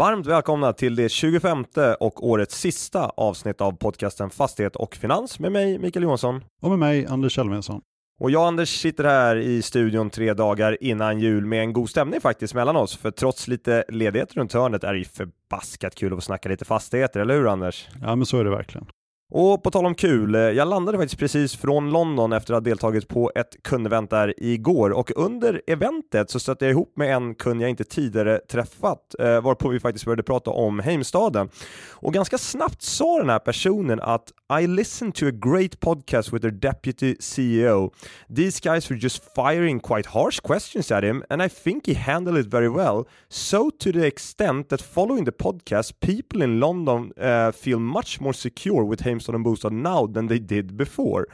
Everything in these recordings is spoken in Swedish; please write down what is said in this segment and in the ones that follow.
Varmt välkomna till det 25 och årets sista avsnitt av podcasten Fastighet och Finans med mig Mikael Johansson. Och med mig Anders Kjellmensson. Och jag Anders sitter här i studion tre dagar innan jul med en god stämning faktiskt mellan oss, för trots lite ledighet runt hörnet är det ju förbaskat kul att få snacka lite fastigheter, eller hur Anders? Ja men så är det verkligen. Och på tal om kul, eh, jag landade faktiskt precis från London efter att ha deltagit på ett kundevent där igår och under eventet så stötte jag ihop med en kund jag inte tidigare träffat eh, varpå vi faktiskt började prata om Heimstaden. Och ganska snabbt sa den här personen att I listened to a great podcast with their deputy CEO. These guys were just firing quite harsh questions at him and I think he handled it very well. So to the extent that following the podcast people in London uh, feel much more secure with Heimstaden Heimstad en bostad now than they did before.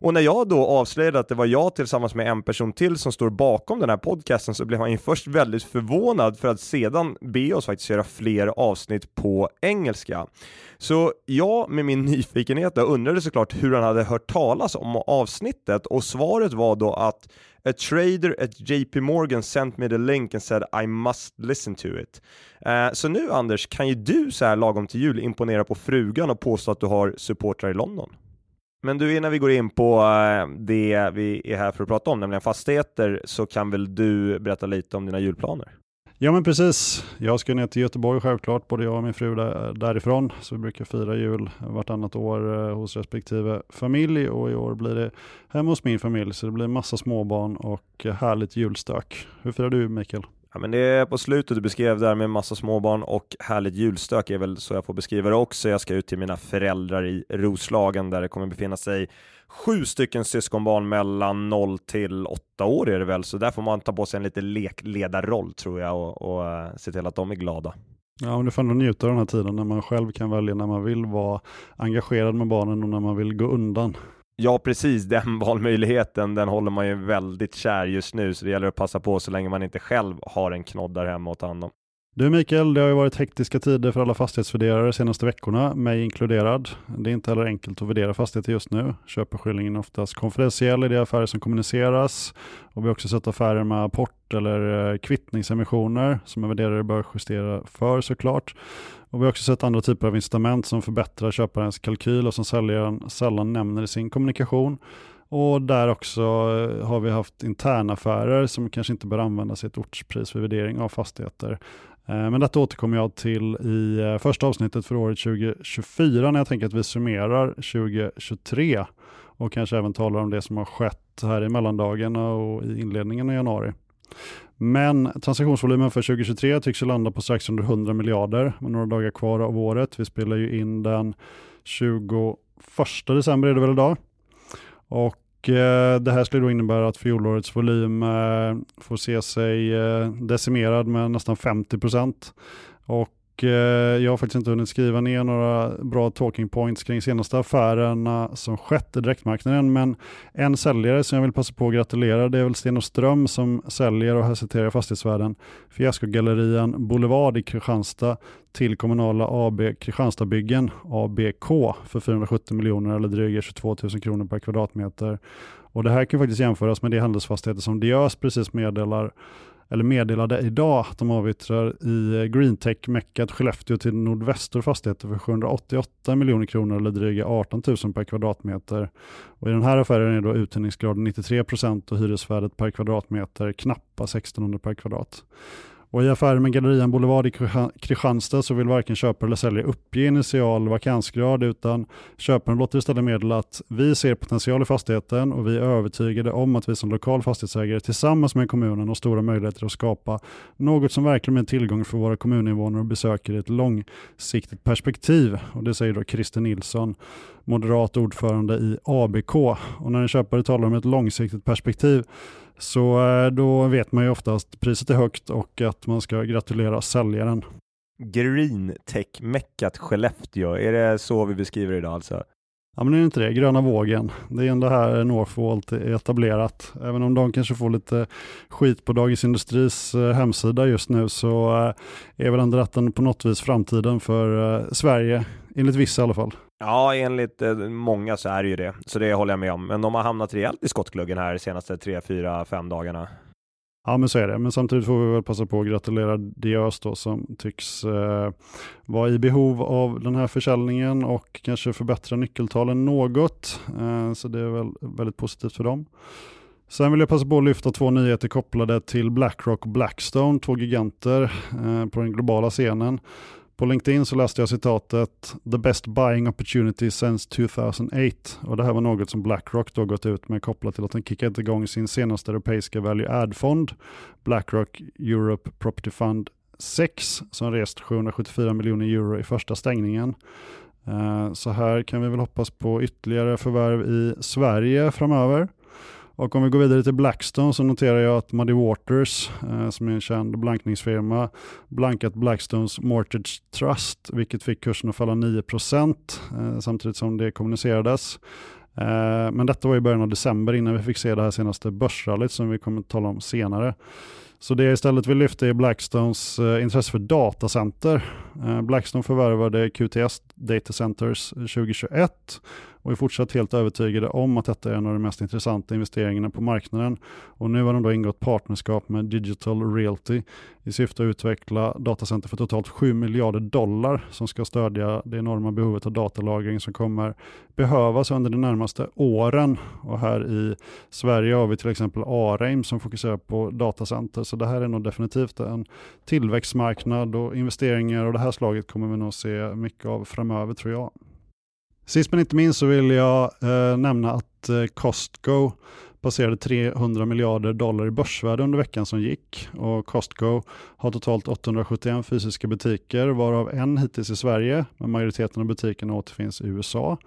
Och när jag då avslöjade att det var jag tillsammans med en person till som står bakom den här podcasten så blev han ju först väldigt förvånad för att sedan be oss faktiskt göra fler avsnitt på engelska. Så jag med min nyfikenhet undrade såklart hur han hade hört talas om avsnittet och svaret var då att A trader at JP Morgan sent me the link and said I must listen to it. Uh, så nu Anders, kan ju du så här lagom till jul imponera på frugan och påstå att du har supportrar i London? Men du, innan vi går in på eh, det vi är här för att prata om, nämligen fastigheter, så kan väl du berätta lite om dina julplaner? Ja men precis. Jag ska ner till Göteborg självklart, både jag och min fru där, därifrån. Så vi brukar fira jul vartannat år eh, hos respektive familj och i år blir det hemma hos min familj. Så det blir massa småbarn och eh, härligt julstök. Hur firar du Mikael? Ja, men det är på slutet du beskrev där med massa småbarn och härligt julstök är väl så jag får beskriva det också. Jag ska ut till mina föräldrar i Roslagen där det kommer befinna sig sju stycken syskonbarn mellan 0 till 8 år är det väl, så där får man ta på sig en lite lekledarroll tror jag och, och uh, se till att de är glada. Ja, men du får ändå njuta av den här tiden när man själv kan välja när man vill vara engagerad med barnen och när man vill gå undan. Ja, precis. Den valmöjligheten, den håller man ju väldigt kär just nu, så det gäller att passa på så länge man inte själv har en knodd där hemma att ta hand om. Du Mikael, det har ju varit hektiska tider för alla fastighetsvärderare de senaste veckorna, mig inkluderad. Det är inte heller enkelt att värdera fastigheter just nu. Köpeskillingen är oftast konfidentiell i de affärer som kommuniceras. Och vi har också sett affärer med apport eller eh, kvittningsemissioner som en värderare bör justera för såklart. Och vi har också sett andra typer av incitament som förbättrar köparens kalkyl och som säljaren sällan nämner i sin kommunikation. Och där också eh, har vi haft internaffärer som kanske inte bör användas i ett ortspris vid värdering av fastigheter. Eh, men detta återkommer jag till i eh, första avsnittet för året 2024 när jag tänker att vi summerar 2023 och kanske även talar om det som har skett här i mellandagarna och i inledningen av januari. Men transaktionsvolymen för 2023 tycks landa på strax under 100 miljarder med några dagar kvar av året. Vi spelar ju in den 21 december är det väl idag. Och Eh, det här skulle då innebära att fjolårets volym eh, får se sig eh, decimerad med nästan 50 procent. Och Eh, jag har faktiskt inte hunnit skriva ner några bra talking points kring senaste affärerna som skett i direktmarknaden. Men en säljare som jag vill passa på att gratulera det är väl Sten Ström som säljer, och här citerar jag fastighetsvärden, Fiaskogallerian Boulevard i Kristianstad till kommunala AB Kristianstadsbyggen, ABK, för 470 miljoner eller dryga 22 000 kronor per kvadratmeter. Och det här kan faktiskt jämföras med de handelsfastigheter som Diös precis meddelar eller meddelade idag att de avyttrar i eh, Greentech-meckat Skellefteå till Nordvästor Fastigheter för 788 miljoner kronor eller dryga 18 000 per kvadratmeter. Och I den här affären är då uthyrningsgraden 93 procent och hyresvärdet per kvadratmeter knappa 1600 per kvadrat. Och I affären med Gallerian Boulevard i Kristianstad så vill varken köpare eller säljare uppge initial vakansgrad utan köparen låter istället meddela att vi ser potential i fastigheten och vi är övertygade om att vi som lokal fastighetsägare tillsammans med kommunen har stora möjligheter att skapa något som verkligen är en tillgång för våra kommuninvånare och besökare i ett långsiktigt perspektiv. Och Det säger då Christer Nilsson, moderat ordförande i ABK. Och när en köpare talar om ett långsiktigt perspektiv så eh, då vet man ju oftast priset är högt och att man ska gratulera säljaren. Green Tech-meckat Skellefteå, är det så vi beskriver det idag alltså? Ja men är det inte det, gröna vågen. Det är ändå här Northvolt är etablerat. Även om de kanske får lite skit på Dagens Industris eh, hemsida just nu så eh, är väl ändå detta på något vis framtiden för Sverige, enligt vissa i alla fall. Ja, enligt eh, många så är det ju det, så det håller jag med om. Men de har hamnat rejält i skottgluggen här de senaste tre, fyra, fem dagarna. Ja men så är det, men samtidigt får vi väl passa på att gratulera Diös då som tycks eh, vara i behov av den här försäljningen och kanske förbättra nyckeltalen något. Eh, så det är väl väldigt positivt för dem. Sen vill jag passa på att lyfta två nyheter kopplade till Blackrock och Blackstone, två giganter eh, på den globala scenen. På LinkedIn så läste jag citatet “The best buying opportunity since 2008” och det här var något som Blackrock då gått ut med kopplat till att den kickat igång sin senaste europeiska value add-fond, Blackrock Europe Property Fund 6, som rest 774 miljoner euro i första stängningen. Eh, så här kan vi väl hoppas på ytterligare förvärv i Sverige framöver. Och om vi går vidare till Blackstone så noterar jag att Muddy Waters, eh, som är en känd blankningsfirma, blankat Blackstones Mortgage Trust, vilket fick kursen att falla 9% eh, samtidigt som det kommunicerades. Eh, men detta var i början av december innan vi fick se det här senaste börsrallyt som vi kommer att tala om senare. Så det jag istället vill lyfta är Blackstones eh, intresse för datacenter. Eh, Blackstone förvärvade QTS Data Centers eh, 2021 och är fortsatt helt övertygade om att detta är en av de mest intressanta investeringarna på marknaden. Och nu har de då ingått partnerskap med Digital Realty i syfte att utveckla datacenter för totalt 7 miljarder dollar som ska stödja det enorma behovet av datalagring som kommer behövas under de närmaste åren. Och här i Sverige har vi till exempel Areim som fokuserar på datacenter. Så det här är nog definitivt en tillväxtmarknad och investeringar och det här slaget kommer vi nog se mycket av framöver tror jag. Sist men inte minst så vill jag eh, nämna att eh, Costco passerade 300 miljarder dollar i börsvärde under veckan som gick och Costco har totalt 871 fysiska butiker varav en hittills i Sverige men majoriteten av butikerna återfinns i USA.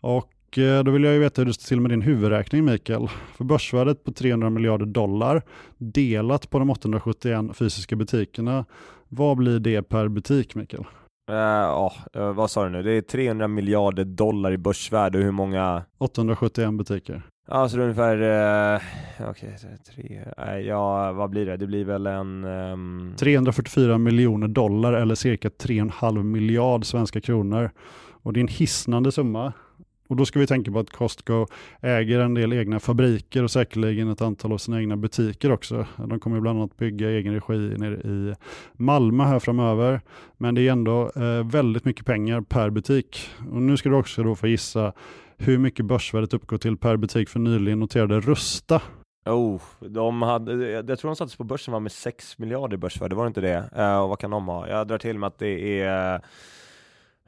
Och eh, då vill jag ju veta hur det står till med din huvudräkning Mikael. För börsvärdet på 300 miljarder dollar delat på de 871 fysiska butikerna, vad blir det per butik Mikael? Uh, ja, uh, vad sa du nu? Det är 300 miljarder dollar i börsvärde och hur många? 871 butiker. Ja, så det är ungefär, uh, okej, okay, tre, uh, ja vad blir det? Det blir väl en... Um... Ehm, 344 miljoner dollar eller cirka 3,5 miljard svenska kronor. Och det är en hisnande summa. Och då ska vi tänka på att Costco äger en del egna fabriker och säkerligen ett antal av sina egna butiker också. De kommer bland annat bygga egen regi nere i Malmö här framöver. Men det är ändå eh, väldigt mycket pengar per butik. Och nu ska du också då få gissa hur mycket börsvärdet uppgår till per butik för nyligen noterade Rusta. Oh, de hade, jag tror de sattes på börsen var med 6 miljarder börsvärde, var det inte det? Eh, och vad kan de ha? Jag drar till med att det är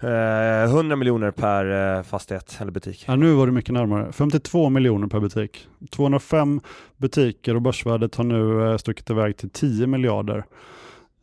Eh, 100 miljoner per eh, fastighet eller butik. Ja, nu var det mycket närmare. 52 miljoner per butik. 205 butiker och börsvärdet har nu eh, stuckit iväg till 10 miljarder.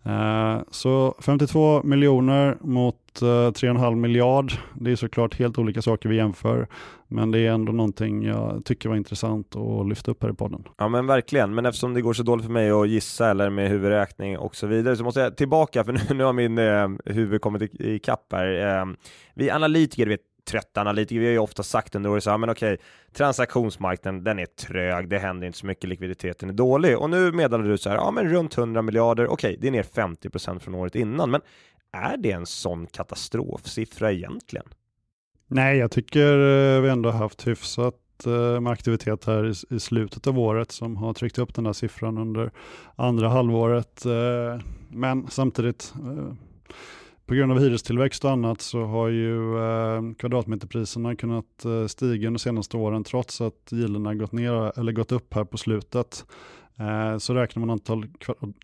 Eh, så 52 miljoner mot eh, 3,5 miljard. Det är såklart helt olika saker vi jämför. Men det är ändå någonting jag tycker var intressant att lyfta upp här i podden. Ja men verkligen, men eftersom det går så dåligt för mig att gissa eller med huvudräkning och så vidare så måste jag tillbaka för nu, nu har min eh, huvud kommit i, i kapp här. Eh, vi analytiker vet trötta analytiker, vi har ju ofta sagt under året så här, men okej, transaktionsmarknaden, den är trög, det händer inte så mycket, likviditeten är dålig. Och nu meddelar du så här, ja men runt 100 miljarder, okej, det är ner 50% från året innan, men är det en sån katastrofsiffra egentligen? Nej, jag tycker eh, vi ändå haft hyfsat eh, med aktivitet här i slutet av året som har tryckt upp den här siffran under andra halvåret. Eh, men samtidigt, på grund av hyrestillväxt och annat så har ju eh, kvadratmeterpriserna kunnat eh, stiga under de senaste åren trots att gilderna gått ner eller gått upp här på slutet. Eh, så räknar man antal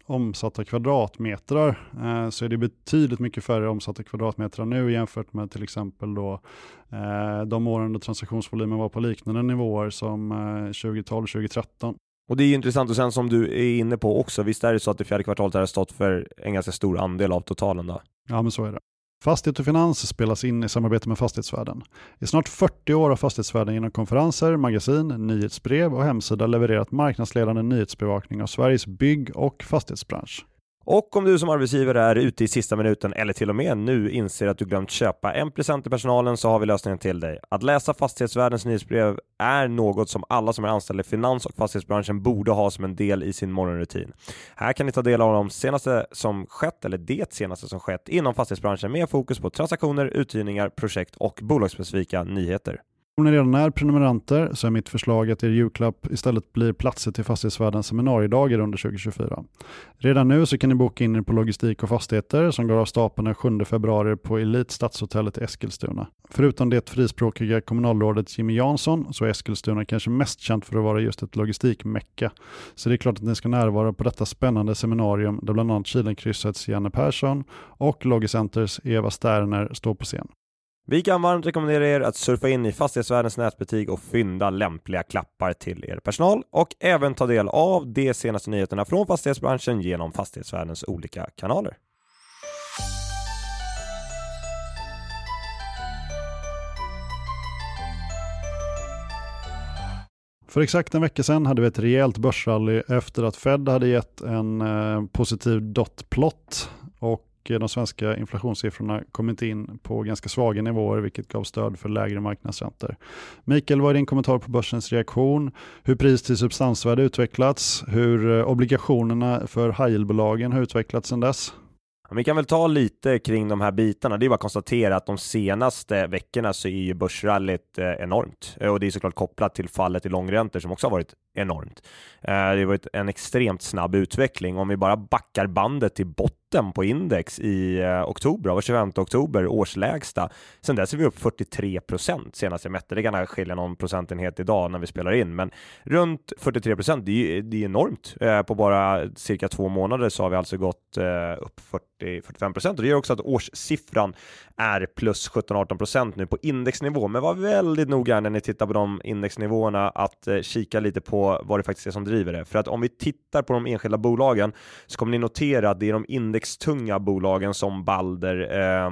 omsatta kvadratmetrar eh, så är det betydligt mycket färre omsatta kvadratmetrar nu jämfört med till exempel då eh, de åren då transaktionsvolymen var på liknande nivåer som eh, 2012-2013. Och det är intressant och sen som du är inne på också, visst är det så att det fjärde kvartalet har stått för en ganska stor andel av totalen då? Ja men så är det. Fastighet och finans spelas in i samarbete med Fastighetsvärlden. I snart 40 år har Fastighetsvärlden genom konferenser, magasin, nyhetsbrev och hemsida levererat marknadsledande nyhetsbevakning av Sveriges bygg och fastighetsbransch. Och om du som arbetsgivare är ute i sista minuten eller till och med nu inser att du glömt köpa en present till personalen så har vi lösningen till dig. Att läsa Fastighetsvärldens nyhetsbrev är något som alla som är anställda i finans och fastighetsbranschen borde ha som en del i sin morgonrutin. Här kan ni ta del av de senaste som skett eller det senaste som skett inom fastighetsbranschen med fokus på transaktioner, uthyrningar, projekt och bolagsspecifika nyheter. Om ni redan är prenumeranter så är mitt förslag att er julklapp istället blir platser till Fastighetsvärdens seminariedagar under 2024. Redan nu så kan ni boka in er på Logistik och Fastigheter som går av stapeln den 7 februari på Elit Stadshotellet i Eskilstuna. Förutom det frispråkiga kommunalrådet Jimmy Jansson så är Eskilstuna kanske mest känt för att vara just ett logistikmecka. Så det är klart att ni ska närvara på detta spännande seminarium där bland annat Kilenkryssets Janne Persson och Logicenters Eva Sterner står på scen. Vi kan varmt rekommendera er att surfa in i Fastighetsvärdens nätbutik och fynda lämpliga klappar till er personal och även ta del av de senaste nyheterna från fastighetsbranschen genom Fastighetsvärdens olika kanaler. För exakt en vecka sedan hade vi ett rejält börsrally efter att Fed hade gett en eh, positiv dot-plot och eh, de svenska inflationssiffrorna kommit in på ganska svaga nivåer vilket gav stöd för lägre marknadsräntor. Mikael, vad är din kommentar på börsens reaktion? Hur pris till substansvärde utvecklats? Hur eh, obligationerna för high yield-bolagen har utvecklats sedan dess? Vi kan väl ta lite kring de här bitarna. Det är bara att konstatera att de senaste veckorna så är ju börsrallyt eh, enormt och det är såklart kopplat till fallet i långräntor som också har varit enormt. Eh, det har varit en extremt snabb utveckling. Om vi bara backar bandet till botten på index i eh, oktober, av 25 oktober, årslägsta. Sen dess är vi upp 43 procent senast jag mätte. Det kan skilja någon procentenhet idag när vi spelar in, men runt 43 procent, det, är, det är enormt. Eh, på bara cirka två månader så har vi alltså gått upp 40-45 procent och det gör också att årssiffran är plus 17-18 procent nu på indexnivå. Men var väldigt noga när ni tittar på de indexnivåerna att kika lite på vad det faktiskt är som driver det. För att om vi tittar på de enskilda bolagen så kommer ni notera att det är de indextunga bolagen som Balder, eh,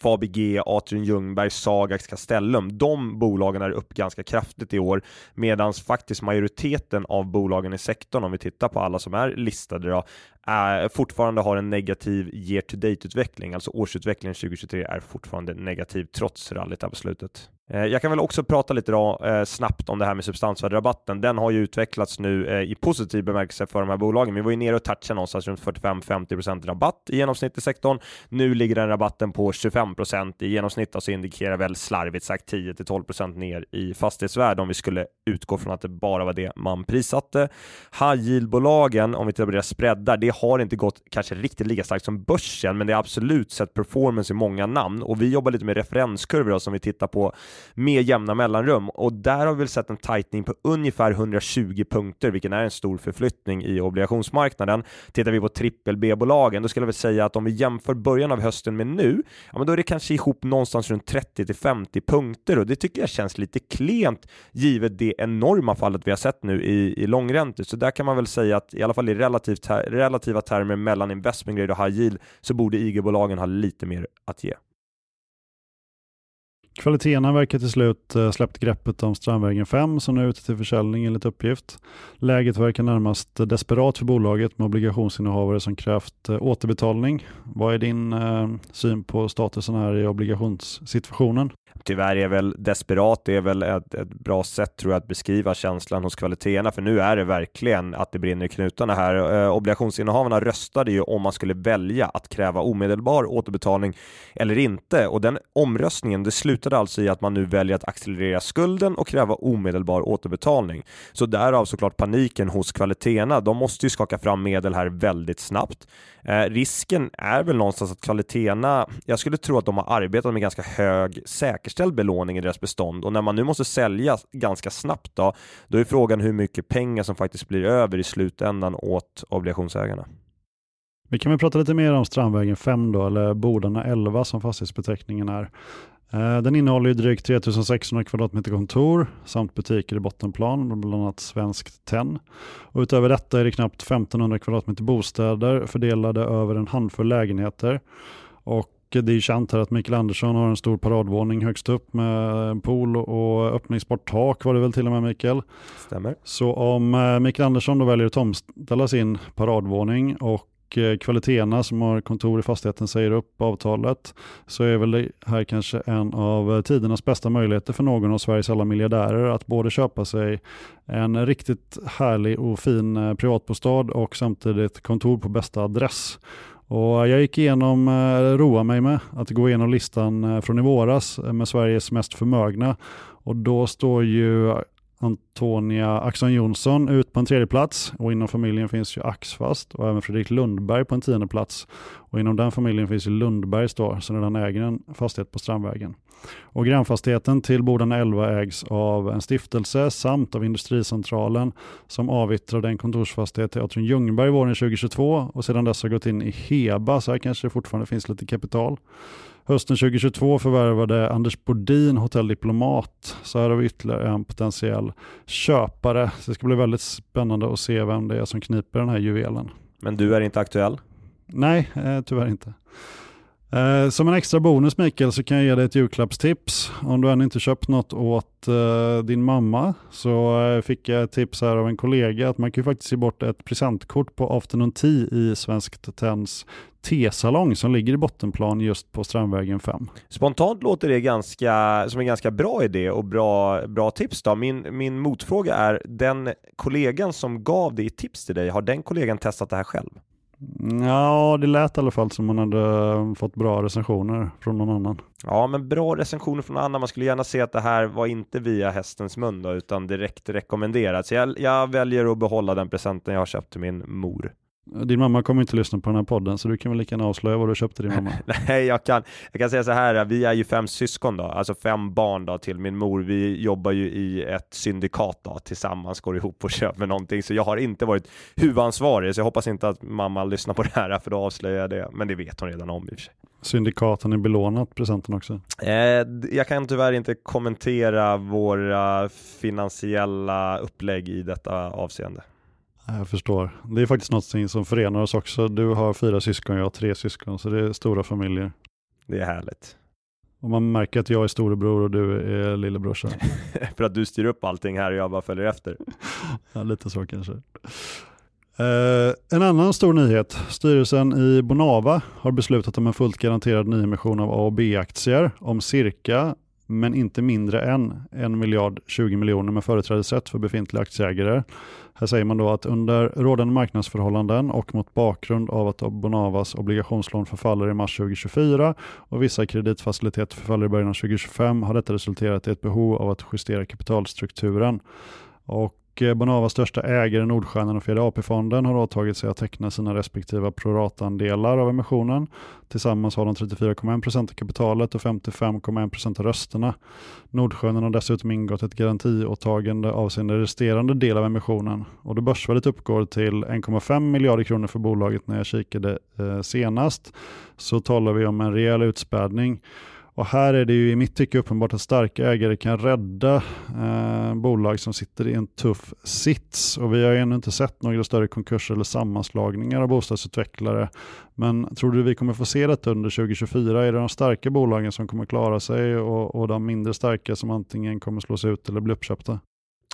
Fabg, Atrium Ljungberg, Sagax, Castellum. De bolagen är upp ganska kraftigt i år medan faktiskt majoriteten av bolagen i sektorn, om vi tittar på alla som är listade då, är, fortfarande har en negativ year to date utveckling, alltså årsutvecklingen 2023 är fortfarande negativ trots rallyt här på slutet. Eh, jag kan väl också prata lite då, eh, snabbt om det här med substansvärderabatten. Den har ju utvecklats nu eh, i positiv bemärkelse för de här bolagen. Vi var ju nere och touchade någonstans runt 45-50% rabatt i genomsnitt i sektorn. Nu ligger den rabatten på 25% i genomsnitt och så indikerar väl slarvigt sagt 10-12% ner i fastighetsvärde om vi skulle utgå från att det bara var det man prissatte. High yield-bolagen, om vi tittar på deras spreadar, det har inte gått kanske riktigt lika starkt som börsen, men det är absolut sett performance i många namn och vi jobbar lite med referenskurvor som vi tittar på med jämna mellanrum och där har vi väl sett en tightening på ungefär 120 punkter, vilken är en stor förflyttning i obligationsmarknaden. Tittar vi på trippel B-bolagen, då skulle jag väl säga att om vi jämför början av hösten med nu, ja, men då är det kanske ihop någonstans runt 30 till 50 punkter och det tycker jag känns lite klent givet det enorma fallet vi har sett nu i, i långräntor. Så där kan man väl säga att i alla fall i relativt, relativa termer mellan investment grade och high yield så borde IG-bolagen ha lite mer att ge. Kvaliteterna verkar till slut eh, släppt greppet om Strandvägen 5 som nu är ute till försäljning enligt uppgift. Läget verkar närmast desperat för bolaget med obligationsinnehavare som krävt eh, återbetalning. Vad är din eh, syn på statusen här i obligationssituationen? Tyvärr är väl desperat, det är väl ett, ett, bra sätt tror jag att beskriva känslan hos kvaliteterna, för nu är det verkligen att det brinner i knutarna här. Eh, obligationsinnehavarna röstade ju om man skulle välja att kräva omedelbar återbetalning eller inte och den omröstningen, det slutade alltså i att man nu väljer att accelerera skulden och kräva omedelbar återbetalning. Så därav såklart paniken hos kvaliteterna. De måste ju skaka fram medel här väldigt snabbt. Eh, risken är väl någonstans att kvaliteterna, jag skulle tro att de har arbetat med ganska hög säkerhet säkerställd belåning i deras bestånd och när man nu måste sälja ganska snabbt då, då är frågan hur mycket pengar som faktiskt blir över i slutändan åt obligationsägarna. Vi kan väl prata lite mer om Strandvägen 5 då, eller Bodarna 11 som fastighetsbeteckningen är. Eh, den innehåller ju drygt 3600 kvadratmeter kontor samt butiker i bottenplan, bland annat Svenskt Tenn. Och utöver detta är det knappt 1500 kvadratmeter bostäder fördelade över en handfull lägenheter. Och det är känt här att Mikael Andersson har en stor paradvåning högst upp med pool och öppningsbart tak var det väl till och med Mikael. Stämmer. Så om eh, Mikael Andersson då väljer att tomställa sin paradvåning och Eh, kvaliteterna som har kontor i fastigheten säger upp avtalet så är väl det här kanske en av tidernas bästa möjligheter för någon av Sveriges alla miljardärer att både köpa sig en riktigt härlig och fin eh, privatbostad och samtidigt kontor på bästa adress. Och jag gick igenom, eller roa mig med att gå igenom listan eh, från i våras eh, med Sveriges mest förmögna. Och då står ju Antonia Axon Jonsson ut på en tredje plats och inom familjen finns ju Axfast och även Fredrik Lundberg på en tionde plats. Och inom den familjen finns ju Lundbergs då, som redan äger en fastighet på Strandvägen. Och grannfastigheten till Bodarna 11 ägs av en stiftelse samt av Industricentralen som avyttrade en kontorsfastighet till Atrium Ljungberg våren 2022 och sedan dess har gått in i Heba, så här kanske det fortfarande finns lite kapital. Hösten 2022 förvärvade Anders Bodin Hotell Diplomat, så här har vi ytterligare en potentiell köpare. Så det ska bli väldigt spännande att se vem det är som kniper den här juvelen. Men du är inte aktuell? Nej, eh, tyvärr inte. Eh, som en extra bonus Mikael så kan jag ge dig ett julklappstips. Om du än inte köpt något åt eh, din mamma så eh, fick jag ett tips här av en kollega att man kan ju faktiskt ge bort ett presentkort på Afternoon Tea i Svenskt Tenns tesalong som ligger i bottenplan just på Strandvägen 5. Spontant låter det ganska, som en ganska bra idé och bra, bra tips. Då. Min, min motfråga är, den kollegan som gav dig tips till dig, har den kollegan testat det här själv? Ja, det lät i alla fall som man hade fått bra recensioner från någon annan. Ja, men bra recensioner från någon annan. Man skulle gärna se att det här var inte via hästens mun då, utan direkt rekommenderat. Så jag, jag väljer att behålla den presenten jag har köpt till min mor. Din mamma kommer inte lyssna på den här podden, så du kan väl lika gärna avslöja vad du köpte din mamma. Nej, jag kan, jag kan säga så här, vi är ju fem syskon då, alltså fem barn då till min mor. Vi jobbar ju i ett syndikat då, tillsammans går ihop och köper någonting, så jag har inte varit huvudansvarig, så jag hoppas inte att mamma lyssnar på det här, för då avslöjar jag det, men det vet hon redan om i och för sig. Syndikaten är belånat presenten också? Eh, jag kan tyvärr inte kommentera våra finansiella upplägg i detta avseende. Jag förstår. Det är faktiskt något som förenar oss också. Du har fyra syskon, jag har tre syskon, så det är stora familjer. Det är härligt. Och man märker att jag är storebror och du är lillebrorsa. För att du styr upp allting här och jag bara följer efter. ja, lite så kanske. Uh, en annan stor nyhet. Styrelsen i Bonava har beslutat om en fullt garanterad nyemission av A och B-aktier om cirka men inte mindre än 1 miljard 20 miljoner med företrädesrätt för befintliga aktieägare. Här säger man då att under rådande marknadsförhållanden och mot bakgrund av att Bonavas obligationslån förfaller i mars 2024 och vissa kreditfaciliteter förfaller i början av 2025 har detta resulterat i ett behov av att justera kapitalstrukturen. Och Eh, Bonavas största ägare Nordstjärnan och fjärde AP-fonden har åtagit sig att teckna sina respektiva proratandelar av emissionen. Tillsammans har de 34,1% av kapitalet och 55,1% av rösterna. Nordstjärnan har dessutom ingått ett garantiåtagande avseende resterande del av emissionen och det börsvärdet uppgår till 1,5 miljarder kronor för bolaget när jag kikade eh, senast. Så talar vi om en rejäl utspädning. Och här är det ju i mitt tycke uppenbart att starka ägare kan rädda eh, bolag som sitter i en tuff sits. Och vi har ännu inte sett några större konkurser eller sammanslagningar av bostadsutvecklare. Men tror du vi kommer få se detta under 2024? Är det de starka bolagen som kommer klara sig och, och de mindre starka som antingen kommer slås ut eller bli uppköpta?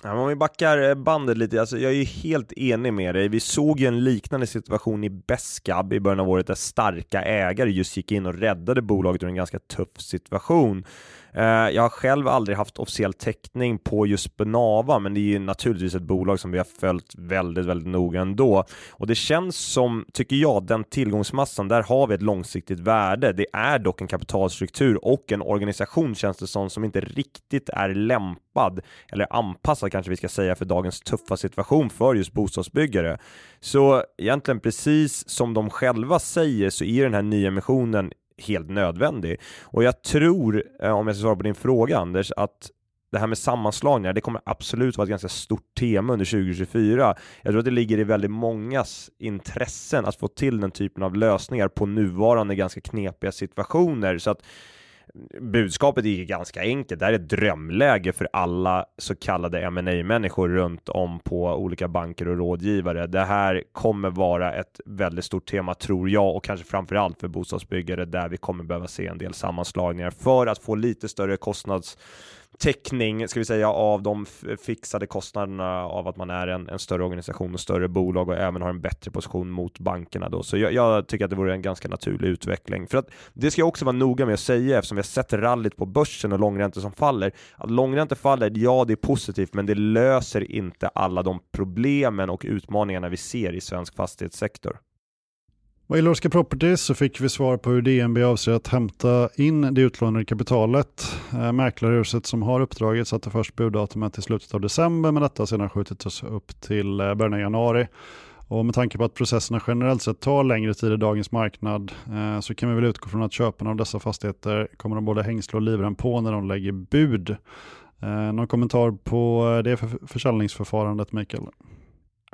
Ja, om vi backar eh, bandet lite, alltså jag är ju helt enig med dig. Vi såg ju en liknande situation i Beskab i början av året där starka ägare just gick in och räddade bolaget ur en ganska tuff situation. Eh, jag har själv aldrig haft officiell täckning på just Benava, men det är ju naturligtvis ett bolag som vi har följt väldigt, väldigt noga ändå. Och det känns som, tycker jag, den tillgångsmassan, där har vi ett långsiktigt värde. Det är dock en kapitalstruktur och en organisation känns det som, som inte riktigt är lämpad, eller anpassad kanske vi ska säga, för dagens tuffa situation för just bostadsbyggare. Så egentligen precis som de själva säger så är den här nyemissionen helt nödvändig. Och jag tror, eh, om jag ska svara på din fråga Anders, att det här med sammanslagningar, det kommer absolut vara ett ganska stort tema under 2024. Jag tror att det ligger i väldigt mångas intressen att få till den typen av lösningar på nuvarande ganska knepiga situationer. Så att budskapet är ganska enkelt. Det här är ett drömläge för alla så kallade ma människor runt om på olika banker och rådgivare. Det här kommer vara ett väldigt stort tema tror jag och kanske framför allt för bostadsbyggare där vi kommer behöva se en del sammanslagningar för att få lite större kostnads täckning, ska vi säga, av de fixade kostnaderna av att man är en, en, större organisation och större bolag och även har en bättre position mot bankerna då. Så jag, jag, tycker att det vore en ganska naturlig utveckling. För att det ska jag också vara noga med att säga eftersom vi har sett rallyt på börsen och långräntor som faller. Att långräntor faller, ja det är positivt, men det löser inte alla de problemen och utmaningarna vi ser i svensk fastighetssektor. Vad gäller Oscar Properties så fick vi svar på hur DNB avser att hämta in det utlånade kapitalet. Eh, mäklarhuset som har uppdraget satte först buddatumet till slutet av december men detta har sedan skjutits upp till eh, början av januari. Och med tanke på att processerna generellt sett tar längre tid i dagens marknad eh, så kan vi väl utgå från att köparna av dessa fastigheter kommer att både hängsla och livrem på när de lägger bud. Eh, någon kommentar på eh, det för försäljningsförfarandet Mikael?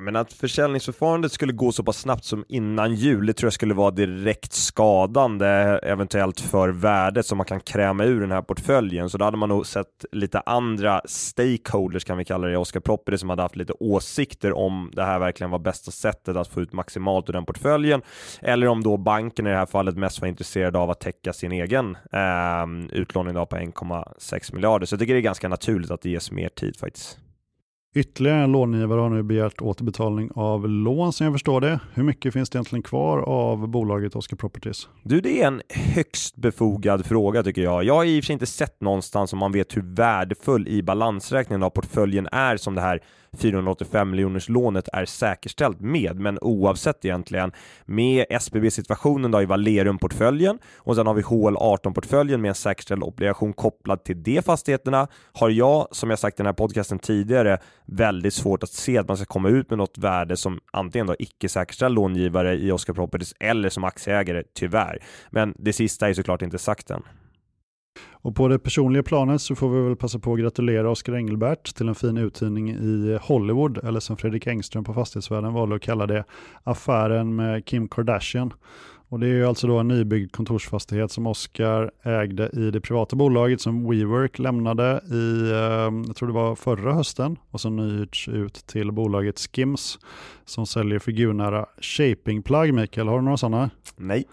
Men att försäljningsförfarandet skulle gå så pass snabbt som innan jul, det tror jag skulle vara direkt skadande eventuellt för värdet som man kan kräma ur den här portföljen. Så då hade man nog sett lite andra stakeholders kan vi kalla det i Oscar Property som hade haft lite åsikter om det här verkligen var bästa sättet att få ut maximalt ur den portföljen. Eller om då banken i det här fallet mest var intresserad av att täcka sin egen eh, utlåning på 1,6 miljarder. Så jag tycker det är ganska naturligt att det ges mer tid faktiskt. Ytterligare en långivare har nu begärt återbetalning av lån som jag förstår det. Hur mycket finns det egentligen kvar av bolaget Oscar Properties? Du, det är en högst befogad fråga tycker jag. Jag har i och för sig inte sett någonstans om man vet hur värdefull i balansräkningen av portföljen är som det här 485 miljoners lånet är säkerställt med, men oavsett egentligen med SBB-situationen då i Valerum-portföljen och sen har vi HL18-portföljen med en säkerställd obligation kopplad till de fastigheterna har jag, som jag sagt i den här podcasten tidigare, väldigt svårt att se att man ska komma ut med något värde som antingen då icke säkerställd långivare i Oscar Properties eller som aktieägare, tyvärr. Men det sista är såklart inte sagt än. Och på det personliga planet så får vi väl passa på att gratulera Oskar Engelbert till en fin uthyrning i Hollywood, eller som Fredrik Engström på Fastighetsvärlden valde att kalla det, affären med Kim Kardashian. Och det är ju alltså då en nybyggd kontorsfastighet som Oskar ägde i det privata bolaget som WeWork lämnade i, eh, jag tror det var förra hösten, och som nyrts ut till bolaget Skims som säljer figurnära shapingplagg. Mikael, har du några sådana? Nej.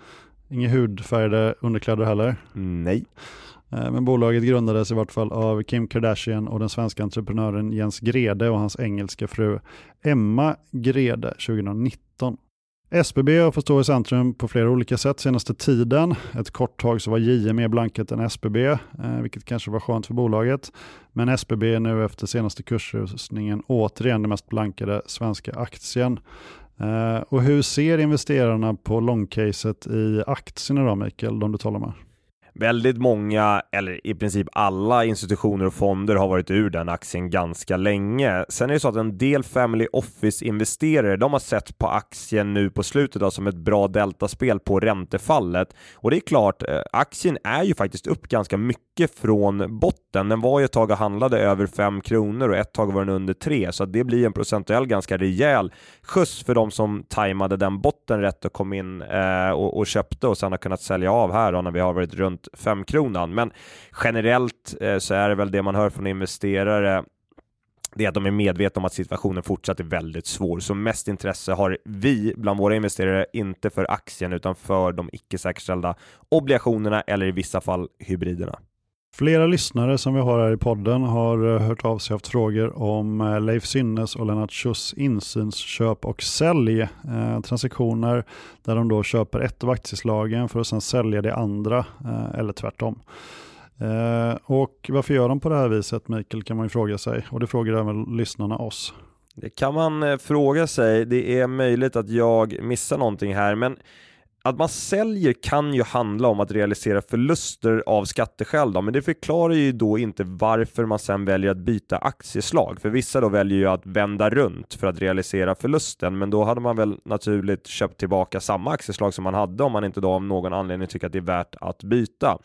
Inga hudfärgade underkläder heller? Nej. Eh, men bolaget grundades i vart fall av Kim Kardashian och den svenska entreprenören Jens Grede och hans engelska fru Emma Grede 2019. SBB har fått stå i centrum på flera olika sätt senaste tiden. Ett kort tag så var JM mer blanket än SBB, eh, vilket kanske var skönt för bolaget. Men SBB är nu efter senaste kursrusningen återigen den mest blankade svenska aktien. Eh, och hur ser investerarna på långcaset i aktierna då Mikael, de du talar med? Väldigt många, eller i princip alla institutioner och fonder har varit ur den aktien ganska länge. Sen är det så att en del Family Office-investerare, de har sett på aktien nu på slutet då, som ett bra deltaspel på räntefallet. Och det är klart, eh, aktien är ju faktiskt upp ganska mycket från botten. Den var ju ett tag och handlade över 5 kronor och ett tag var den under 3, så det blir en procentuell ganska rejäl skjuts för de som tajmade den botten rätt och kom in eh, och, och, köpte och sen har kunnat sälja av här då när vi har varit runt femkronan. Men generellt eh, så är det väl det man hör från investerare det är att de är medvetna om att situationen fortsatt är väldigt svår. Så mest intresse har vi bland våra investerare inte för aktien utan för de icke säkerställda obligationerna eller i vissa fall hybriderna. Flera lyssnare som vi har här i podden har eh, hört av sig och haft frågor om eh, Leif Synnes och Lennart Schuss insynsköp och sälj. Eh, transaktioner där de då köper ett av aktieslagen för att sedan sälja det andra eh, eller tvärtom. Eh, och varför gör de på det här viset Mikael kan man ju fråga sig och det frågar även lyssnarna oss. Det kan man eh, fråga sig. Det är möjligt att jag missar någonting här men att man säljer kan ju handla om att realisera förluster av skatteskäl då, men det förklarar ju då inte varför man sen väljer att byta aktieslag. För vissa då väljer ju att vända runt för att realisera förlusten, men då hade man väl naturligt köpt tillbaka samma aktieslag som man hade om man inte då av någon anledning tycker att det är värt att byta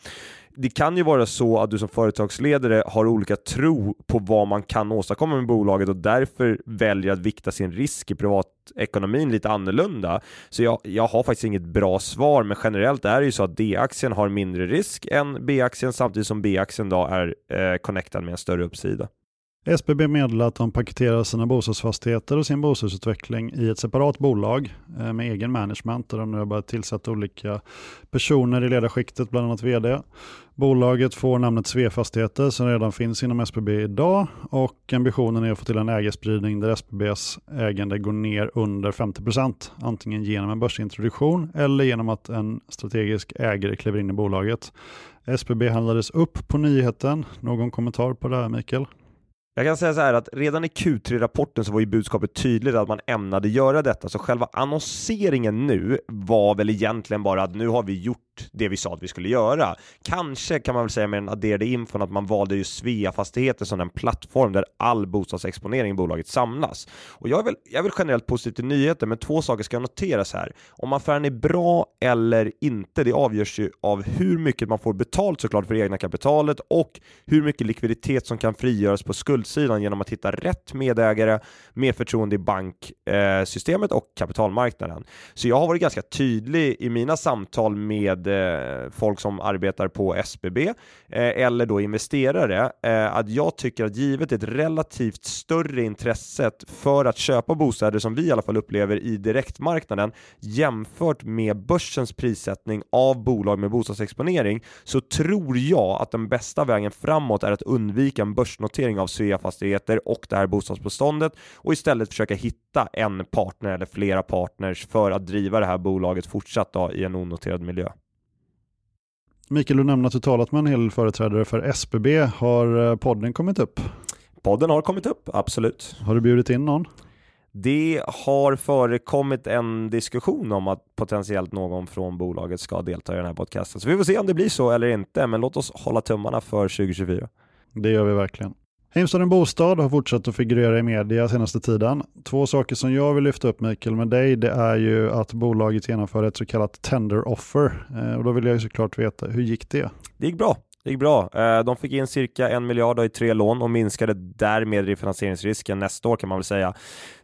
det kan ju vara så att du som företagsledare har olika tro på vad man kan åstadkomma med bolaget och därför väljer att vikta sin risk i privatekonomin lite annorlunda. Så jag, jag har faktiskt inget bra svar, men generellt är det ju så att D-aktien har mindre risk än B-aktien samtidigt som B-aktien då är eh, connectad med en större uppsida. SBB meddelar att de paketerar sina bostadsfastigheter och sin bostadsutveckling i ett separat bolag eh, med egen management där de nu har börjat tillsätta olika personer i ledarskiktet, bland annat vd. Bolaget får namnet Svefastigheter som redan finns inom SBB idag och ambitionen är att få till en ägarspridning där SBBs ägande går ner under 50%, antingen genom en börsintroduktion eller genom att en strategisk ägare kliver in i bolaget. SBB handlades upp på nyheten. Någon kommentar på det här Mikael? Jag kan säga så här att redan i Q3-rapporten så var ju budskapet tydligt att man ämnade göra detta, så själva annonseringen nu var väl egentligen bara att nu har vi gjort det vi sa att vi skulle göra. Kanske kan man väl säga med den adderade infon att man valde ju Svea Fastigheter som den plattform där all bostadsexponering i bolaget samlas. Och jag är väl, jag är väl generellt positiv till nyheter, men två saker ska noteras här. Om affären är bra eller inte, det avgörs ju av hur mycket man får betalt såklart för det egna kapitalet och hur mycket likviditet som kan frigöras på skuldsidan genom att hitta rätt medägare med förtroende i banksystemet eh, och kapitalmarknaden. Så jag har varit ganska tydlig i mina samtal med Eh, folk som arbetar på SBB eh, eller då investerare eh, att jag tycker att givet ett relativt större intresset för att köpa bostäder som vi i alla fall upplever i direktmarknaden jämfört med börsens prissättning av bolag med bostadsexponering så tror jag att den bästa vägen framåt är att undvika en börsnotering av Svea Fastigheter och det här bostadsbeståndet och istället försöka hitta en partner eller flera partners för att driva det här bolaget fortsatt då, i en onoterad miljö. Mikael, du nämnde att du talat med en hel företrädare för SBB. Har eh, podden kommit upp? Podden har kommit upp, absolut. Har du bjudit in någon? Det har förekommit en diskussion om att potentiellt någon från bolaget ska delta i den här podcasten. Så vi får se om det blir så eller inte, men låt oss hålla tummarna för 2024. Det gör vi verkligen. Heimstaden Bostad har fortsatt att figurera i media senaste tiden. Två saker som jag vill lyfta upp Mikael med dig, det är ju att bolaget genomför ett så kallat tender offer. Eh, och då vill jag ju såklart veta, hur gick det? Det gick bra. Det gick bra. Eh, de fick in cirka en miljard i tre lån och minskade därmed refinansieringsrisken nästa år kan man väl säga.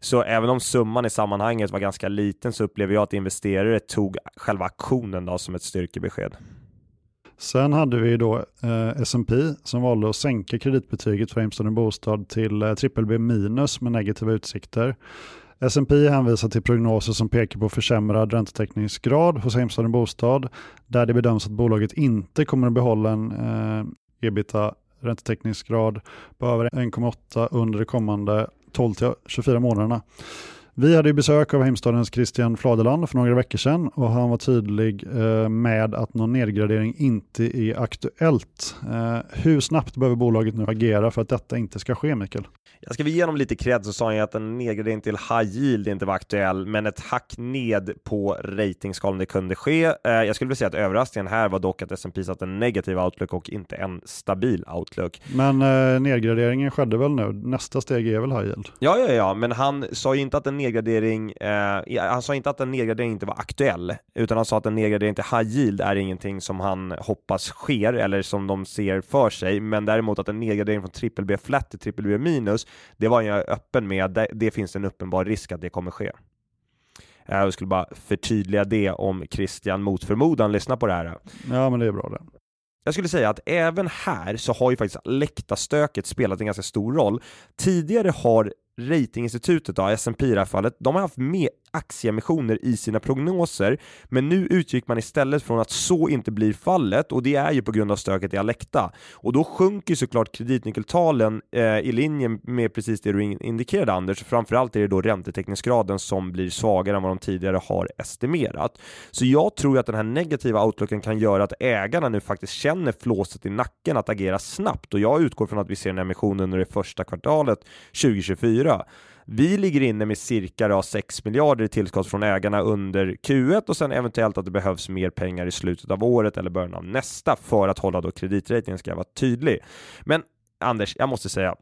Så även om summan i sammanhanget var ganska liten så upplever jag att investerare tog själva aktionen då som ett styrkebesked. Sen hade vi då eh, S&P som valde att sänka kreditbetyget för Heimstaden Bostad till eh, BBB minus med negativa utsikter. S&P hänvisar till prognoser som pekar på försämrad räntetäckningsgrad hos Heimstaden Bostad, där det bedöms att bolaget inte kommer att behålla en eh, ebita räntetäckningsgrad på över 1,8 under de kommande 12-24 månaderna. Vi hade besök av Heimstadens Christian Fladeland för några veckor sedan och han var tydlig eh, med att någon nedgradering inte är aktuellt. Eh, hur snabbt behöver bolaget nu agera för att detta inte ska ske, Mikael? Jag ska vi ge honom lite cred så sa han att en nedgradering till high yield inte var aktuell, men ett hack ned på ratingskalan det kunde ske. Eh, jag skulle vilja säga att överraskningen här var dock att S&P satt en negativ outlook och inte en stabil outlook. Men nedgraderingen skedde väl nu? Nästa steg är väl high yield? Ja, ja, ja, men han sa ju inte att en nedgradering, eh, han sa inte att en nedgradering inte var aktuell, utan han sa att en nedgradering till high yield är ingenting som han hoppas sker eller som de ser för sig, men däremot att en nedgradering från triple B flat till triple B minus, det var jag öppen med, det, det finns en uppenbar risk att det kommer ske. Eh, jag skulle bara förtydliga det om Christian mot förmodan lyssnar på det här. Ja, men det är bra det. Jag skulle säga att även här så har ju faktiskt läktarstöket spelat en ganska stor roll. Tidigare har ratinginstitutet, då, S&P i det här fallet, de har haft med aktieemissioner i sina prognoser, men nu utgick man istället från att så inte blir fallet och det är ju på grund av stöket i Alecta. Och då sjunker såklart kreditnyckeltalen eh, i linje med precis det du indikerade Anders, framförallt är det då räntetäckningsgraden som blir svagare än vad de tidigare har estimerat. Så jag tror att den här negativa outlooken kan göra att ägarna nu faktiskt känner flåset i nacken att agera snabbt och jag utgår från att vi ser en emission under det första kvartalet 2024. Vi ligger inne med cirka 6 miljarder i tillskott från ägarna under Q1 och sen eventuellt att det behövs mer pengar i slutet av året eller början av nästa för att hålla då kreditratingen ska vara tydlig. Men Anders, jag måste säga,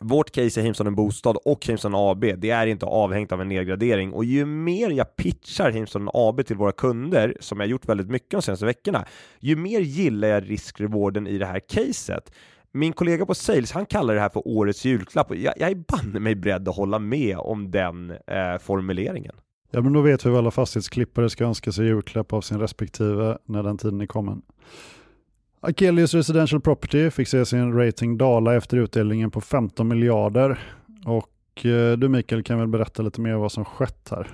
vårt case är Heimstaden Bostad och Himson AB, det är inte avhängt av en nedgradering och ju mer jag pitchar Himson AB till våra kunder, som jag gjort väldigt mycket de senaste veckorna, ju mer gillar jag riskrewarden i det här caset. Min kollega på Sales, han kallar det här för årets julklapp och jag, jag är banne mig beredd att hålla med om den eh, formuleringen. Ja, men då vet vi vad alla fastighetsklippare ska önska sig julklapp av sin respektive när den tiden är kommen. Akelius Residential Property fick se sin rating dala efter utdelningen på 15 miljarder. Och eh, du Mikael kan väl berätta lite mer vad som skett här?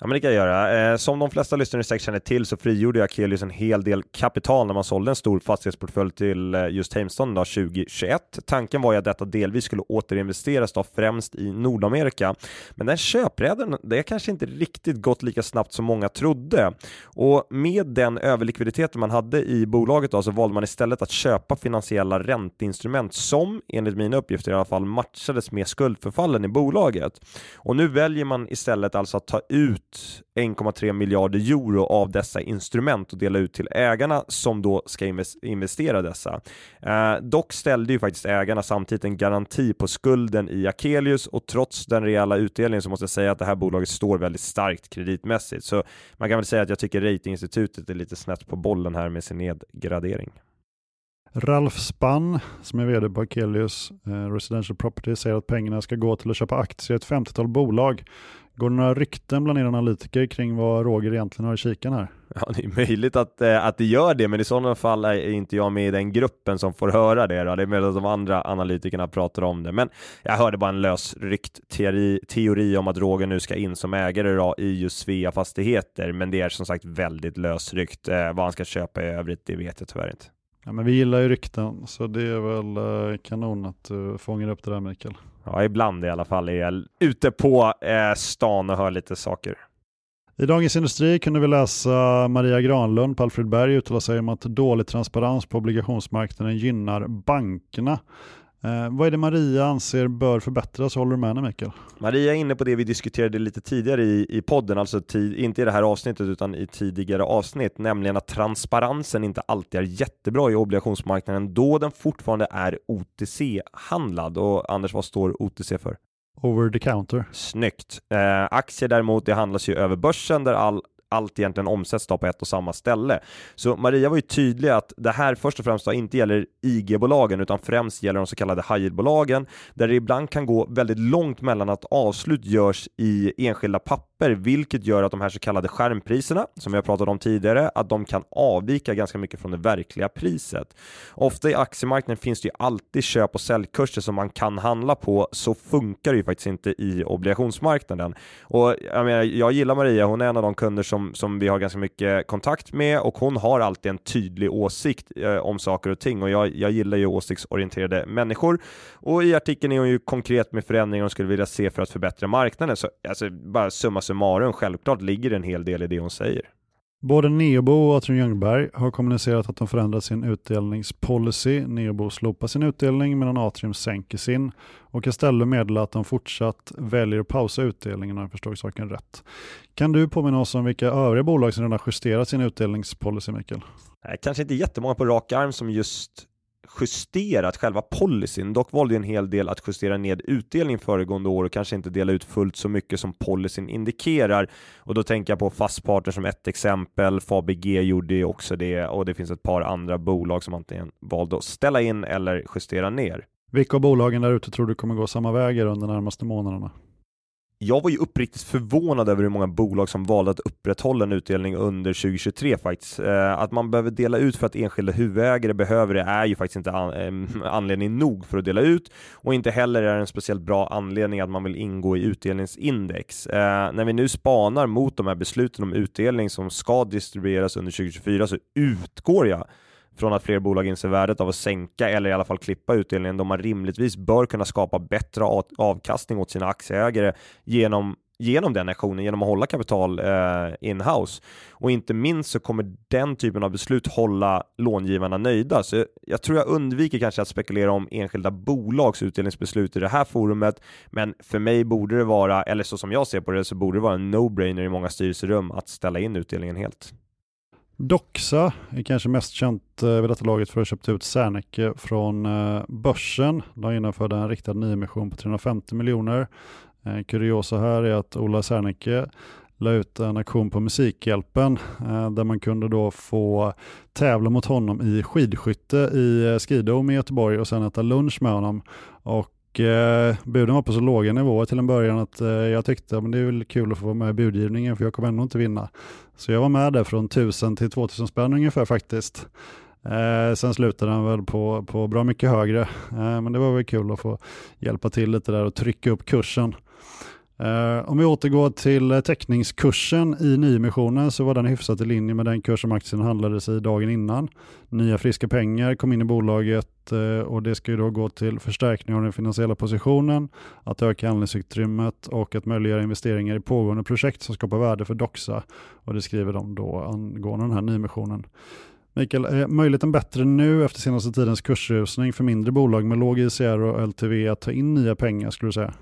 Ja men det kan jag göra. Eh, som de flesta lyssnare säkert känner till så frigjorde Akelius en hel del kapital när man sålde en stor fastighetsportfölj till eh, just Heimston 2021. Tanken var ju att detta delvis skulle återinvesteras då främst i Nordamerika. Men den köpräden, det kanske inte riktigt gått lika snabbt som många trodde. Och med den överlikviditeten man hade i bolaget då, så valde man istället att köpa finansiella ränteinstrument som enligt mina uppgifter i alla fall matchades med skuldförfallen i bolaget. Och nu väljer man istället alltså att ta ut ut 1,3 miljarder euro av dessa instrument och dela ut till ägarna som då ska investera dessa. Eh, dock ställde ju faktiskt ägarna samtidigt en garanti på skulden i Akelius och trots den rejäla utdelningen så måste jag säga att det här bolaget står väldigt starkt kreditmässigt. Så man kan väl säga att jag tycker ratinginstitutet är lite snett på bollen här med sin nedgradering. Ralf Spann, som är vd på Akelius eh, Residential Property, säger att pengarna ska gå till att köpa aktier i ett 50-tal bolag. Går det några rykten bland er analytiker kring vad Roger egentligen har i kikan här? Ja, det är möjligt att, eh, att det gör det, men i sådana fall är inte jag med i den gruppen som får höra det. Då. Det är möjligt att de andra analytikerna pratar om det, men jag hörde bara en lösryckt teori, teori om att Roger nu ska in som ägare då, i just Svea Fastigheter, men det är som sagt väldigt lösryckt. Eh, vad han ska köpa i övrigt, det vet jag tyvärr inte. Ja, men vi gillar ju rykten, så det är väl eh, kanon att du fångar upp det där Mikael. Ja, ibland i alla fall är jag ute på eh, stan och hör lite saker. I Dagens Industri kunde vi läsa Maria Granlund på Alfred Berg uttala sig om att dålig transparens på obligationsmarknaden gynnar bankerna. Eh, vad är det Maria anser bör förbättras? Håller du med henne Mikael? Maria är inne på det vi diskuterade lite tidigare i, i podden, alltså tid, inte i det här avsnittet utan i tidigare avsnitt, nämligen att transparensen inte alltid är jättebra i obligationsmarknaden då den fortfarande är OTC-handlad. Och Anders, vad står OTC för? Over the counter. Snyggt. Eh, aktier däremot, det handlas ju över börsen där all allt egentligen omsätts på ett och samma ställe. Så Maria var ju tydlig att det här först och främst inte gäller IG-bolagen utan främst gäller de så kallade high bolagen där det ibland kan gå väldigt långt mellan att avslut görs i enskilda papper, vilket gör att de här så kallade skärmpriserna, som jag pratat om tidigare, att de kan avvika ganska mycket från det verkliga priset. Ofta i aktiemarknaden finns det ju alltid köp och säljkurser som man kan handla på, så funkar det ju faktiskt inte i obligationsmarknaden. Och jag, menar, jag gillar Maria, hon är en av de kunder som som, som vi har ganska mycket kontakt med och hon har alltid en tydlig åsikt eh, om saker och ting och jag, jag gillar ju åsiktsorienterade människor och i artikeln är hon ju konkret med förändringar hon skulle vilja se för att förbättra marknaden. Så alltså, bara summa summarum, självklart ligger det en hel del i det hon säger. Både Neobo och Atrium Ljungberg har kommunicerat att de förändrat sin utdelningspolicy. Neobo slopar sin utdelning medan Atrium sänker sin och istället meddelar att de fortsatt väljer att pausa utdelningen om jag förstår saken rätt. Kan du påminna oss om vilka övriga bolag som redan justerat sin utdelningspolicy, Mikael? Kanske inte jättemånga på rak arm som just justerat själva policyn. Dock valde en hel del att justera ned utdelning föregående år och kanske inte dela ut fullt så mycket som policyn indikerar. Och då tänker jag på Fastpartner som ett exempel. Fabg gjorde också det och det finns ett par andra bolag som antingen valde att ställa in eller justera ner. Vilka av bolagen där ute tror du kommer gå samma vägar under de närmaste månaderna? Jag var ju uppriktigt förvånad över hur många bolag som valde att upprätthålla en utdelning under 2023 faktiskt. Eh, att man behöver dela ut för att enskilda huvudägare behöver det är ju faktiskt inte anledning nog för att dela ut och inte heller är det en speciellt bra anledning att man vill ingå i utdelningsindex. Eh, när vi nu spanar mot de här besluten om utdelning som ska distribueras under 2024 så utgår jag från att fler bolag inser värdet av att sänka eller i alla fall klippa utdelningen då man rimligtvis bör kunna skapa bättre avkastning åt sina aktieägare genom genom den aktionen, genom att hålla kapital eh, in-house. Och inte minst så kommer den typen av beslut hålla långivarna nöjda. Så jag tror jag undviker kanske att spekulera om enskilda bolags utdelningsbeslut i det här forumet, men för mig borde det vara, eller så som jag ser på det, så borde det vara en no-brainer i många styrelserum att ställa in utdelningen helt. Doxa är kanske mest känt eh, vid detta laget för att ha köpt ut Serneke från eh, börsen. De genomförde en riktad nyemission på 350 miljoner. Eh, kuriosa här är att Ola Serneke la ut en aktion på Musikhjälpen där man kunde då få tävla mot honom i skidskytte i Skidome i Göteborg och sen äta lunch med honom. Och eh, buden var på så låga nivåer till en början att eh, jag tyckte att det är väl kul att få vara med i budgivningen för jag kommer ändå inte vinna. Så jag var med där från 1000 till 2000 spänn ungefär faktiskt. Eh, sen slutade den väl på, på bra mycket högre, eh, men det var väl kul att få hjälpa till lite där och trycka upp kursen. Uh, om vi återgår till eh, teckningskursen i nyemissionen så var den hyfsat i linje med den kurs som aktien handlades i dagen innan. Nya friska pengar kom in i bolaget uh, och det ska ju då gå till förstärkning av den finansiella positionen, att öka handlingsutrymmet och att möjliggöra investeringar i pågående projekt som skapar värde för Doxa. Och det skriver de då angående den här nyemissionen. Mikael, är möjligheten bättre nu efter senaste tidens kursrusning för mindre bolag med låg ICR och LTV att ta in nya pengar skulle du säga?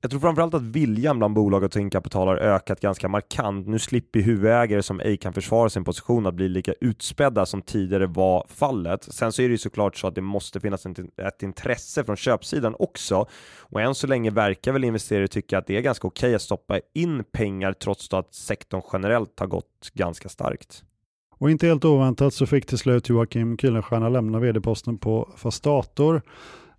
Jag tror framförallt att viljan bland bolag att ta in kapital har ökat ganska markant. Nu slipper huvudägare som ej kan försvara sin position att bli lika utspädda som tidigare var fallet. Sen så är det ju såklart så att det måste finnas ett intresse från köpsidan också. Och än så länge verkar väl investerare tycka att det är ganska okej att stoppa in pengar trots att sektorn generellt har gått ganska starkt. Och inte helt oväntat så fick till slut Joakim Kuylenstierna lämna vd-posten på Fastator.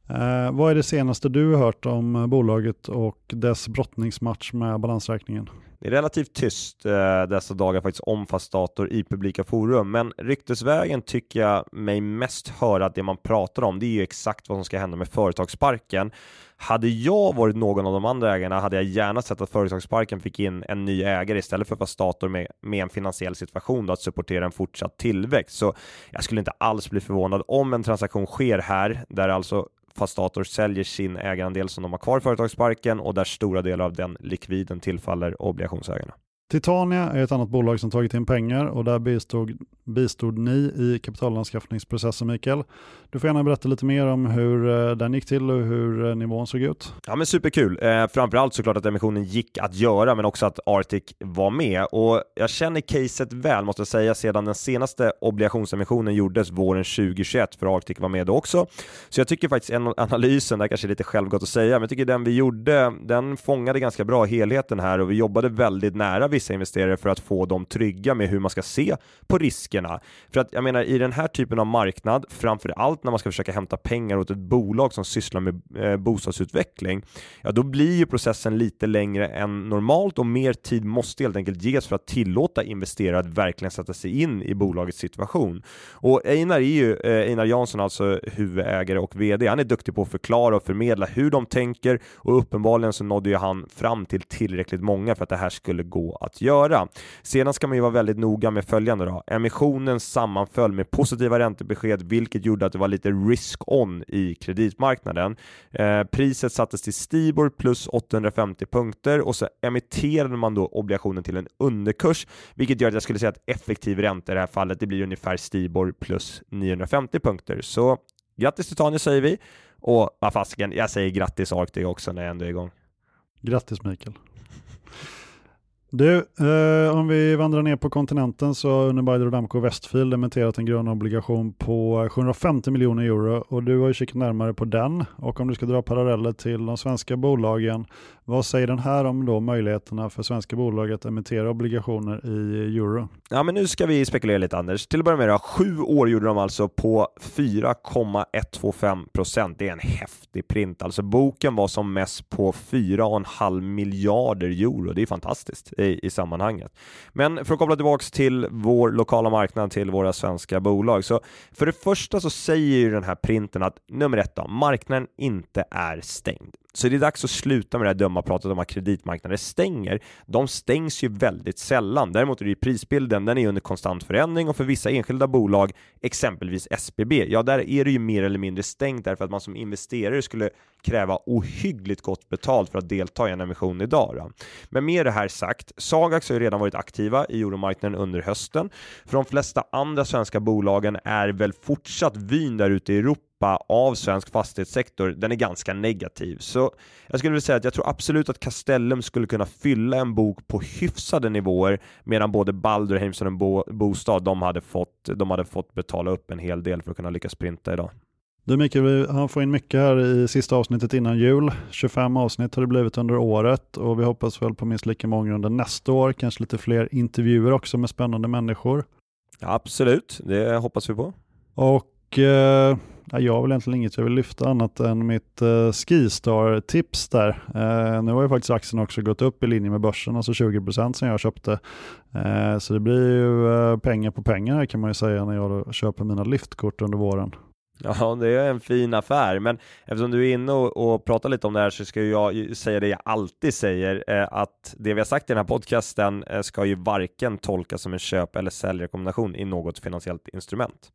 Eh, vad är det senaste du har hört om bolaget och dess brottningsmatch med balansräkningen? Det är relativt tyst eh, dessa dagar faktiskt om fastdator i publika forum, men ryktesvägen tycker jag mig mest höra att det man pratar om, det är ju exakt vad som ska hända med företagsparken. Hade jag varit någon av de andra ägarna hade jag gärna sett att företagsparken fick in en ny ägare istället för fastdator med, med en finansiell situation då att supportera en fortsatt tillväxt. Så jag skulle inte alls bli förvånad om en transaktion sker här, där alltså Fastator säljer sin ägarandel som de har kvar i företagsparken och där stora delar av den likviden tillfaller obligationsägarna. Titania är ett annat bolag som tagit in pengar och där bistod, bistod ni i kapitalanskaffningsprocessen Mikael. Du får gärna berätta lite mer om hur eh, den gick till och hur eh, nivån såg ut. Ja men superkul. Eh, framförallt såklart att emissionen gick att göra men också att Arctic var med och jag känner caset väl måste jag säga sedan den senaste obligationsemissionen gjordes våren 2021 för Arctic var med då också. Så jag tycker faktiskt analysen, där kanske är lite självgott att säga, men jag tycker den vi gjorde, den fångade ganska bra helheten här och vi jobbade väldigt nära vissa investerare för att få dem trygga med hur man ska se på riskerna. För att jag menar i den här typen av marknad, framför allt när man ska försöka hämta pengar åt ett bolag som sysslar med eh, bostadsutveckling, ja då blir ju processen lite längre än normalt och mer tid måste helt enkelt ges för att tillåta investerare att verkligen sätta sig in i bolagets situation. Och Einar är ju, eh, Einar Jansson alltså huvudägare och VD, han är duktig på att förklara och förmedla hur de tänker och uppenbarligen så nådde ju han fram till tillräckligt många för att det här skulle gå att att göra. Sedan ska man ju vara väldigt noga med följande då. Emissionen sammanföll med positiva räntebesked, vilket gjorde att det var lite risk-on i kreditmarknaden. Eh, priset sattes till Stibor plus 850 punkter och så emitterade man då obligationen till en underkurs, vilket gör att jag skulle säga att effektiv ränta i det här fallet, det blir ungefär Stibor plus 950 punkter. Så grattis till Tanja säger vi och vad fasiken, jag säger grattis Arctic också när jag ändå är igång. Grattis Mikael. Du, eh, om vi vandrar ner på kontinenten så har Unibail Damco Westfield emitterat en grön obligation på 750 miljoner euro och du har ju kikat närmare på den och om du ska dra paralleller till de svenska bolagen, vad säger den här om då möjligheterna för svenska bolag att emittera obligationer i euro? Ja, men nu ska vi spekulera lite Anders. Till att börja med, då, sju år gjorde de alltså på 4,125 procent. Det är en häftig print. Alltså boken var som mest på 4,5 miljarder euro. Det är fantastiskt i, i sammanhanget. Men för att koppla tillbaks till vår lokala marknad, till våra svenska bolag. Så för det första så säger ju den här printen att nummer ett då, marknaden inte är stängd. Så det är dags att sluta med det här dumma pratet om att kreditmarknader stänger. De stängs ju väldigt sällan. Däremot är det ju prisbilden, den är under konstant förändring och för vissa enskilda bolag, exempelvis SBB, ja där är det ju mer eller mindre stängt därför att man som investerare skulle kräva ohyggligt gott betalt för att delta i en emission idag. Då. Men med det här sagt, Sagax har ju redan varit aktiva i euromarknaden under hösten. För de flesta andra svenska bolagen är väl fortsatt vyn där ute i Europa av svensk fastighetssektor, den är ganska negativ. Så jag skulle vilja säga att jag tror absolut att Castellum skulle kunna fylla en bok på hyfsade nivåer medan både Balder och Heimson Bo Bostad, de hade, fått, de hade fått betala upp en hel del för att kunna lyckas printa idag. Du Mikael, vi han får in mycket här i sista avsnittet innan jul. 25 avsnitt har det blivit under året och vi hoppas väl på minst lika många under nästa år. Kanske lite fler intervjuer också med spännande människor. Ja, absolut, det hoppas vi på. Och eh, jag har väl egentligen inget jag vill lyfta annat än mitt eh, Skistar-tips där. Eh, nu har ju faktiskt aktien också gått upp i linje med börsen, alltså 20% sen jag köpte. Eh, så det blir ju eh, pengar på pengar här kan man ju säga när jag köper mina liftkort under våren. Ja, det är en fin affär, men eftersom du är inne och, och pratar lite om det här så ska jag säga det jag alltid säger, eh, att det vi har sagt i den här podcasten eh, ska ju varken tolkas som en köp eller säljrekommendation i något finansiellt instrument.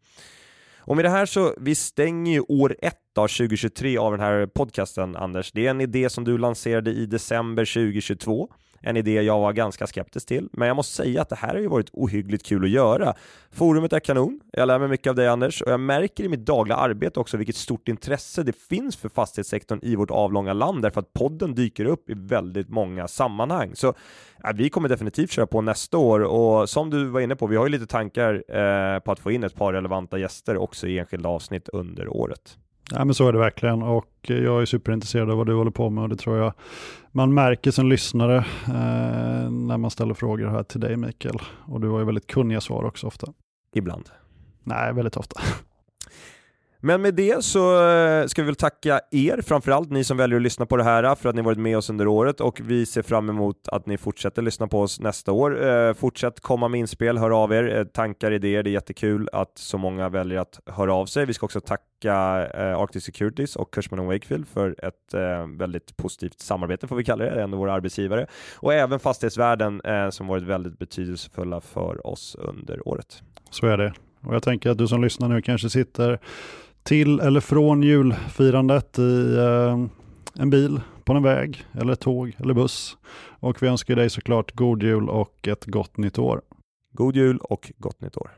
Och med det här så, vi stänger ju år ett av 2023 av den här podcasten, Anders. Det är en idé som du lanserade i december 2022 en idé jag var ganska skeptisk till, men jag måste säga att det här har ju varit ohyggligt kul att göra. Forumet är kanon, jag lär mig mycket av dig Anders och jag märker i mitt dagliga arbete också vilket stort intresse det finns för fastighetssektorn i vårt avlånga land därför att podden dyker upp i väldigt många sammanhang. Så ja, vi kommer definitivt köra på nästa år och som du var inne på, vi har ju lite tankar eh, på att få in ett par relevanta gäster också i enskilda avsnitt under året. Ja, men så är det verkligen och jag är superintresserad av vad du håller på med och det tror jag man märker som lyssnare eh, när man ställer frågor här till dig Mikael. Och du har ju väldigt kunniga svar också ofta. Ibland. Nej, väldigt ofta. Men med det så eh, ska vi väl tacka er, framförallt ni som väljer att lyssna på det här, för att ni varit med oss under året och vi ser fram emot att ni fortsätter lyssna på oss nästa år. Eh, fortsätt komma med inspel, hör av er, eh, tankar, idéer. Det är jättekul att så många väljer att höra av sig. Vi ska också tacka eh, Arctic Securities och Cushman Wakefield för ett eh, väldigt positivt samarbete, får vi kalla det, det är ändå våra arbetsgivare. Och även Fastighetsvärlden som varit väldigt betydelsefulla för oss under året. Så är det. Och jag tänker att du som lyssnar nu kanske sitter till eller från julfirandet i eh, en bil, på en väg, eller ett tåg eller buss. Och vi önskar dig såklart god jul och ett gott nytt år. God jul och gott nytt år.